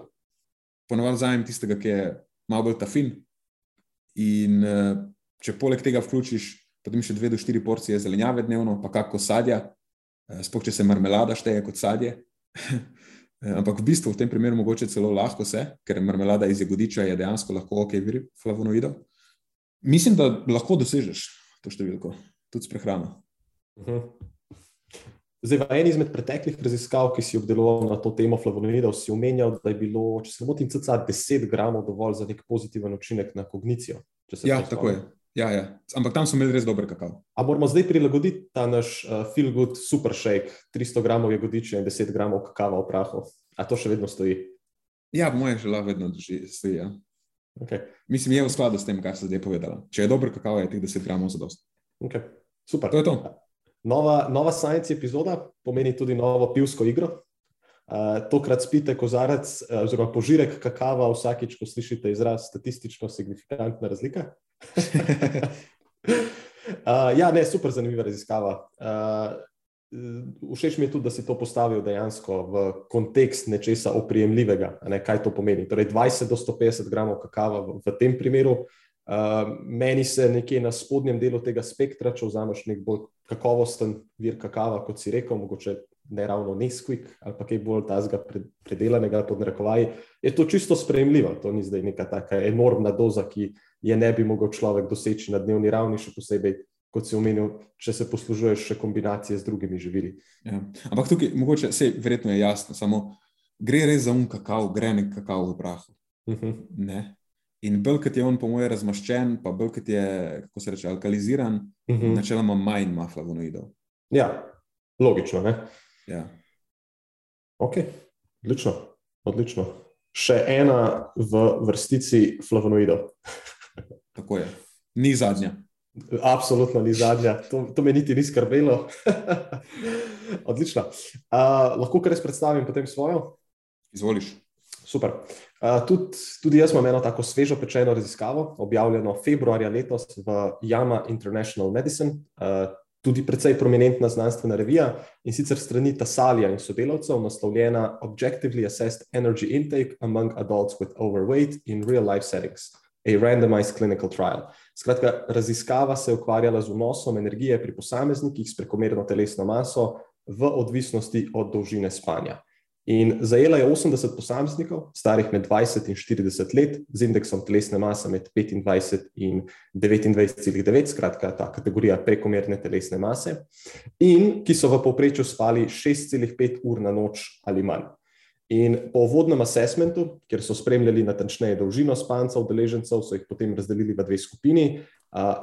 Ponovadi vzamem tistega, ki je malo bolj tafin. In eh, če poleg tega vključiš potem še 2 do 4 porcije zelenjave dnevno, pa kako sadja, eh, sploh če se marmelada šteje kot sadje. Ampak v bistvu v tem primeru mogoče celo lahko se, ker marmelada iz jagodiča je dejansko lahko ok, vir flavonoidov. Mislim, da lahko dosežeš to številko, tudi s prehrano. Uh mhm. -huh. Zdaj, v eni izmed preteklih raziskav, ki si obdeloval na to temo flavonoidov, si omenjal, da je bilo, če se motim, cca 10 gramov dovolj za nek pozitiven učinek na kognicijo. Ja, tako je. Ja, ja. Ampak tam smo imeli res dober kakav. A moramo zdaj prilagoditi ta naš uh, feel good super shake, 300 gramov jagodiča in 10 gramov kakava v prahu. A to še vedno stoji? Ja, moje žela vedno drži, stoji. Ja. Okay. Mislim, je v skladu s tem, kar sem zdaj povedala. Če je dober kakav, je teh 10 gramov zadost. Okay. Super. To je to. Nova, nova science epizoda pomeni tudi novo pivsko igro. Uh, tokrat spite kozarec, uh, oziroma požirek kakava, vsakič, ko slišite izraz statistično signifikantna razlika. uh, ja, ne, super zanimiva raziskava. Uh, Všeč mi je tudi, da si to postavil dejansko v kontekst nečesa oprijemljivega, ne, kaj to pomeni. Torej, 20 do 150 gramov kakava v, v tem primeru. Uh, meni se nekje na spodnjem delu tega spektra, če vzameš nek bolj kakovosten vir kakava, kot si rekel, mogoče ne ravno Nesquik ali pa kaj bolj tazga predelanega pod narekovaji, je to čisto sprejemljivo. To ni zdaj neka taka enormna doza, ki je ne bi mogel človek doseči na dnevni ravni, še posebej kot si omenil, če se poslužuješ še kombinacije z drugimi živili. Ja. Ampak tukaj, mogoče, vse verjetno je jasno, samo gre res za um kakav, gre nek kakav v prahu. Uh mhm. -huh. In bolj kot je on, po mojem, razmaščen, pa bolj kot je, kako se reče, alkaliziran, uh mhm. -huh. načeloma manj ima flavonoidov. Ja, logično. Ne? Ja. Ok, odlično. odlično. Še ena v vrstici flavonoidov. Tako je, ni zadnja. Absolutno ni zadnja, to, to me niti ni skrbelo. Odlično. Uh, lahko kar jaz predstavim potem svojo? Izvoliš. Super. Uh, tudi, tudi jaz imam eno tako svežo pečeno raziskavo, objavljeno februarja letos v Yama International Medicine, uh, tudi precej prominentna znanstvena revija in sicer strani Tasalija in sodelavcev, naslovljena Objectively Assessed Energy Intake Among Adults with Overweight in Real Life Settings, a Randomized Clinical Trial. Skratka, raziskava se je ukvarjala z vnosom energije pri posameznikih s prekomerno telesno maso v odvisnosti od dolžine spanja. In zajela je 80 posameznikov, starih med 20 in 40 let, z indeksom telesne mase med 25 in 29,9, skratka, ta kategorija prekomerne telesne mase, in ki so v povprečju spali 6,5 ur na noč ali manj. In po uvodnem assessmentu, kjer so spremljali natančneje dolžino spanca, udeležencev, so jih potem razdelili v dve skupini.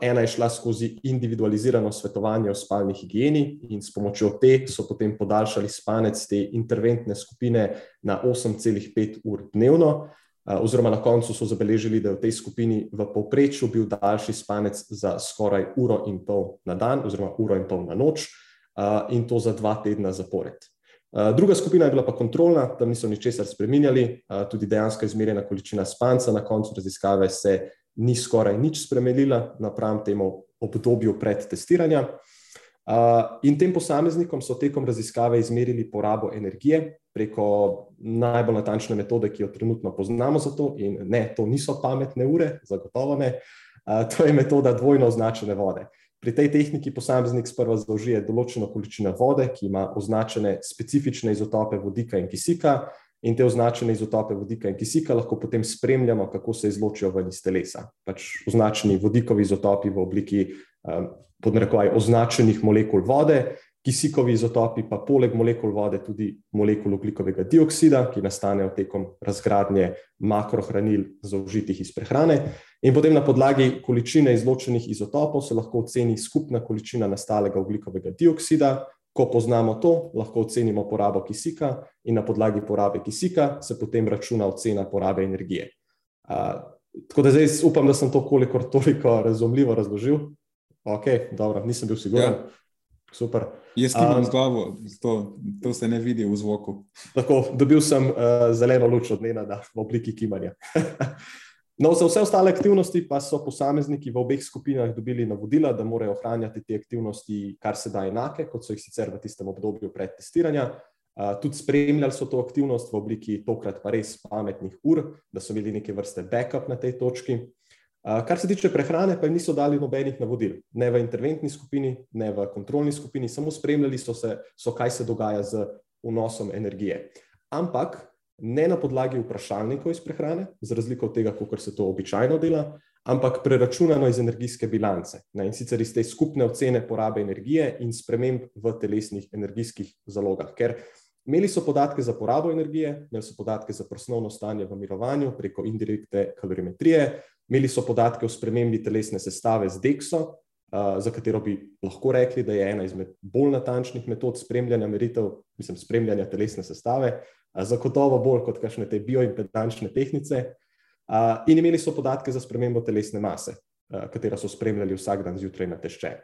Ena je šla skozi individualizirano svetovanje o spalni higieni, in s pomočjo te so potem podaljšali spanec te interventne skupine na 8,5 ur dnevno, oziroma na koncu so zabeležili, da je v tej skupini v povprečju bil daljši spanec za skoraj uro in pol na dan, oziroma uro in pol na noč, in to za dva tedna zapored. Druga skupina je bila pa kontrolna, tam niso ničesar spremenjali, tudi dejansko izmerjena količina spanca na koncu raziskave se ni skoraj nič spremenila napram temu obdobju pred testiranjem. Eh, in tem posameznikom so tekom raziskave izmerili porabo energije preko najbolj natančne metode, ki jo trenutno poznamo za to, in ne, to niso pametne ure, zagotovo ne, to je metoda dvojno označene vode. Pri tej tehniki posameznik sprva zaužije določeno količino vode, ki ima označene specifične izotope vodika in kisika, in te označene izotope vodika in kisika lahko potem spremljamo, kako se izločijo ven iz telesa. Pač označeni vodikovi izotopi v obliki um, podnarekovaj označenih molekul vode, kisikovi izotopi pa poleg molekul vode tudi molekul oglikovega dioksida, ki nastanejo tekom razgradnje makrohranil zaužitih iz prehrane. In potem na podlagi količine izločenih izotopov se lahko oceni skupna količina nastalega oglikovega dioksida. Ko poznamo to, lahko ocenimo porabo kisika, in na podlagi porabe kisika se potem računa ocena porabe energije. Uh, tako da zdaj upam, da sem to kolikor toliko razumljivo razložil. Ok, dobro, nisem bil siguren. Ja. Super. Jaz kimam um, z glavo, to, to se ne vidi v zvoku. Tako, dobil sem uh, zeleno luč od Nena v obliki kimanja. no, za vse ostale aktivnosti pa so posamezniki v obeh skupinah dobili navodila, da morajo ohranjati te aktivnosti kar se da enake, kot so jih sicer v tistem obdobju pred testiranjem. Tudi spremljali so to aktivnost v obliki tokrat pa res pametnih ur, da so imeli neke vrste backup na tej točki. Kar se tiče prehrane, pa jim niso dali nobenih navodil, ne v interventni skupini, ne v kontrolni skupini, samo spremljali so, se, so kaj se dogaja z vnosom energije. Ampak ne na podlagi vprašalnikov iz prehrane, za razliko od tega, kako se to običajno dela, ampak preračunano iz energijske bilance ne, in sicer iz te skupne ocene porabe energije in sprememb v telesnih energijskih zalogah. Ker imeli so podatke za porabo energije, imeli so podatke za prosnovno stanje v mirovanju preko indirektne kalorimetrije. Imeli so podatke o spremembi telesne sestave z DEXO, za katero bi lahko rekli, da je ena izmed bolj natančnih metod spremljanja meritev, mislim, spremljanja telesne sestave, zagotovo bolj kot kakšne te bioimpedančne tehnice. In imeli so podatke za spremembo telesne mase, katero so spremljali vsak dan zjutraj na tešče.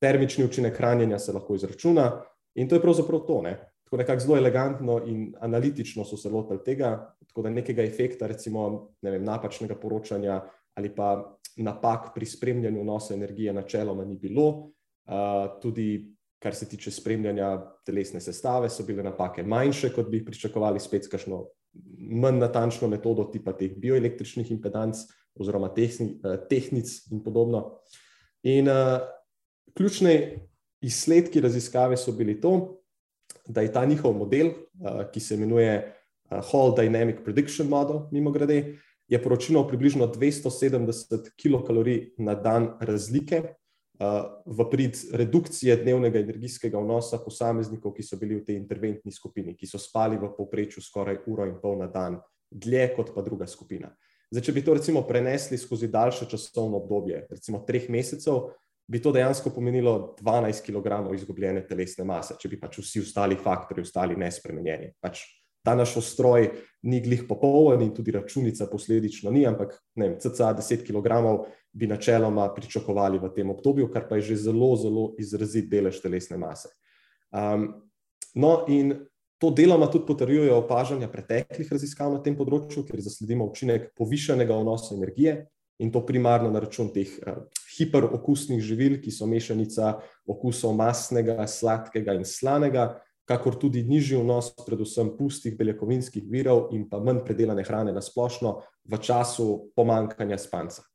termični učinek hranjenja se lahko izračuna in to je pravzaprav to. Ne? Tako nekako zelo elegantno in analitično so se lotili tega, tako da nekega efekta, recimo ne vem, napačnega poročanja ali pa napak pri spremljanju vnosa energije, načeloma ni bilo. Uh, tudi kar se tiče spremljanja telesne sestave, so bile napake manjše, kot bi pričakovali, spet s kakšno manj natančno metodo, tipa teh bioelektričnih impedanc oziroma tehni, uh, tehnic in podobno. In uh, ključne izsledki raziskave so bili to, da je ta njihov model, uh, ki se imenuje uh, Hall Dynamic Prediction Model, mimo grede, je poročilo približno 270 kilokalorij na dan razlike v prid redukcije dnevnega energijskega vnosa posameznikov, ki so bili v tej interventni skupini, ki so spali v povprečju skoraj uro in pol na dan, dlje kot pa druga skupina. Zdaj, če bi to recimo prenesli skozi daljše časovno obdobje, recimo treh mesecev, bi to dejansko pomenilo 12 kg izgubljene telesne mase, če bi pač vsi ostali faktori ostali nespremenjeni. Pač ta naš ostroj ni glih popoln in tudi računica posledično ni, ampak ne vem, cca 10 kg bi načeloma pričakovali v tem obdobju, kar pa je že zelo, zelo izrazit delež telesne mase. Um, no, in to deloma tudi potrjujejo opažanja preteklih raziskav na tem področju, ker zasledimo učinek povišanega vnosa energije in to primarno na račun teh uh, hiperokusnih živil, ki so mešanica okusov masnega, sladkega in slanega kakor tudi nižji vnos, predvsem pustih beljakovinskih virov in pa manj predelane hrane na splošno v času pomankanja spanca.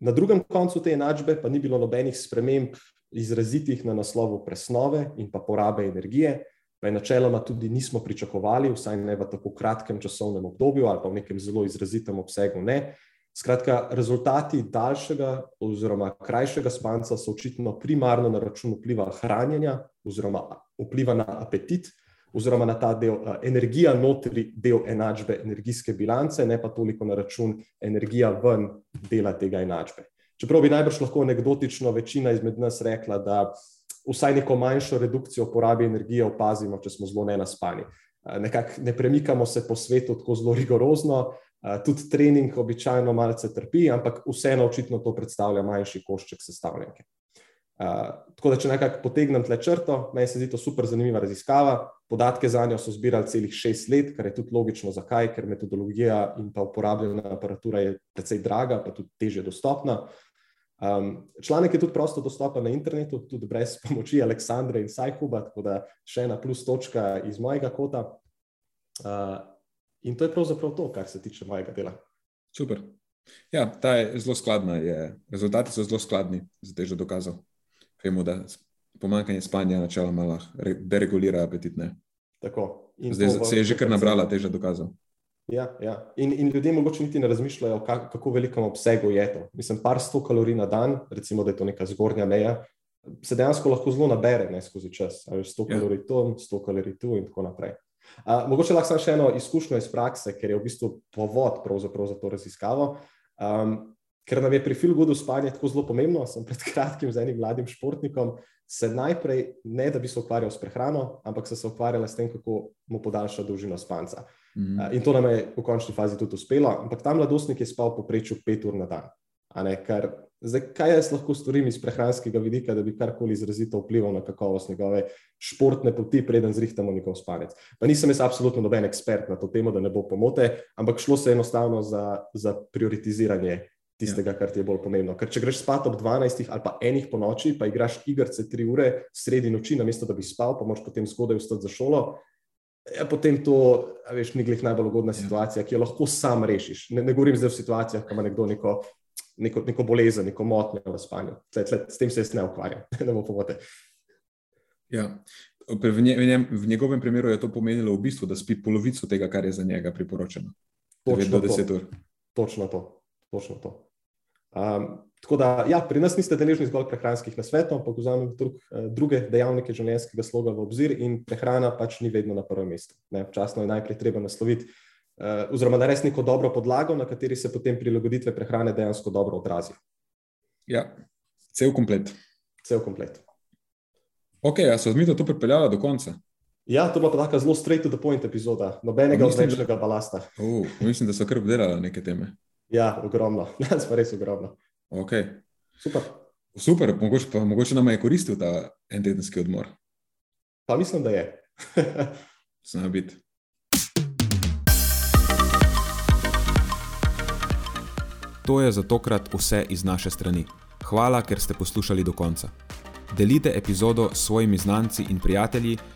Na drugem koncu te enačbe pa ni bilo nobenih sprememb izrazitih na naslovu presnove in pa porabe energije, pa je načeloma tudi nismo pričakovali, vsaj ne v tako kratkem časovnem obdobju ali pa v nekem zelo izrazitem obsegu ne. Skratka, rezultati daljšega oziroma krajšega spanca so očitno primarno na račun vpliva hranjenja oziroma vpliva na apetit oziroma na ta del uh, energija notri del enačbe energijske bilance, ne pa toliko na račun energija ven dela tega enačbe. Čeprav bi najbrž lahko anekdotično večina izmed nas rekla, da vsaj neko manjšo redukcijo porabi energije opazimo, če smo zelo nenaspani. Uh, nekako ne premikamo se po svetu tako zelo rigorozno, uh, tudi trening običajno malce trpi, ampak vseeno očitno to predstavlja manjši košček sestavljanke. Uh, tako da, če nekako potegnem tle črto, meni se zdi to super zanimiva raziskava. Podatke za njo so zbirali celih šest let, kar je tudi logično, zakaj, ker metodologija in pa uporabljena aparatura je precej draga, pa tudi teže dostopna. Um, članek je tudi prosto dostopen na internetu, tudi brez pomoči Aleksandra in Sajhuba, tako da še ena plus točka iz mojega kota. Uh, In to je pravzaprav to, kar se tiče mojega dela. Super. Ja, ta je zelo skladna. Je. Rezultati so zelo skladni, zdaj že dokazal. Vemo, da pomankanje spanja načeloma lahko deregulira apetit. Zdaj se je že kar nabrala teža dokazov. Ja, ja. In, in ljudje mogoče niti ne razmišljajo, kak, kako velikem obsegu je to. Mislim, par sto kalorij na dan, recimo, da je to neka zgornja meja, se dejansko lahko zelo nabere ne, skozi čas. 100 ja. kalorij tu, 100 kalorij tu in tako naprej. Uh, mogoče lahko samo še eno izkušnjo iz prakse, ker je v bistvu povod za to raziskavo. Um, ker nam je pri Filgudu spanje tako zelo pomembno, sem pred kratkim z enim mladim športnikom se najprej ne da bi se ukvarjal s prehrano, ampak se ukvarjal s tem, kako mu podaljša dolžino spanca. Mm -hmm. in to nam je v končni fazi tudi uspelo. Ampak ta mladostnik je spal poprečju pet ur na dan. Ne, kar Zdaj, kaj jaz lahko storim iz prehranskega vidika, da bi karkoli izrazito vplival na kakovost njegove športne poti, preden zrihtamo njegov spanec? Pa nisem jaz absolutno noben ekspert na to temo, da ne bo pomote, ampak šlo se enostavno za, za prioritiziranje tistega, ja. kar ti je bolj pomembno. Ker če greš spat ob 12 ali pa enih po noči, pa igraš igrice 3 ure sredi noči, namesto da bi spal, pa moš potem zgodaj vstati za šolo. Ja, potem to, veš, ni glih najbolj ugodna ja. situacija, ki jo lahko sam rešiš. Ne, ne govorim zdaj o situacijah, ko ima nekdo neko neko, neko bolezen, neko motnjo v spanju. Tle, tle, s tem se jaz ne ukvarjam, da bo pomote. Ja. V, nje, v, njem, v njegovem primeru je to pomenilo v bistvu, da spi polovico tega, kar je za njega priporočeno. Točno to. Točno to. Točno to. Um, tako da, ja, pri nas niste deležni zgolj prehranskih nasvetov, ampak vzamemo drug, eh, druge dejavnike življenjskega sloga v obzir, in prehrana pač ni vedno na prvem mestu. Včasno je najprej treba nasloviti uh, oziroma narediti neko dobro podlago, na kateri se potem prilagoditve prehrane dejansko dobro odrazijo. Ja, cel komplet. Cel komplet. Ok, a so zmito to pripeljala do konca? Ja, to bo pa tako zelo straight to the point epizoda, nobenega odvečnega da... balasta. Uh, mislim, da so kar obdelali neke teme. Ja, ogromno, nas pa res ogromno. Ok. Super. Super, mogoče, pa, mogoče nam je koristil ta en tedenski odmor. Pa mislim, da je. Zna biti. To je za tokrat vse iz naše strani. Hvala, ker ste poslušali do konca. Delite epizodo s svojimi znanci in prijatelji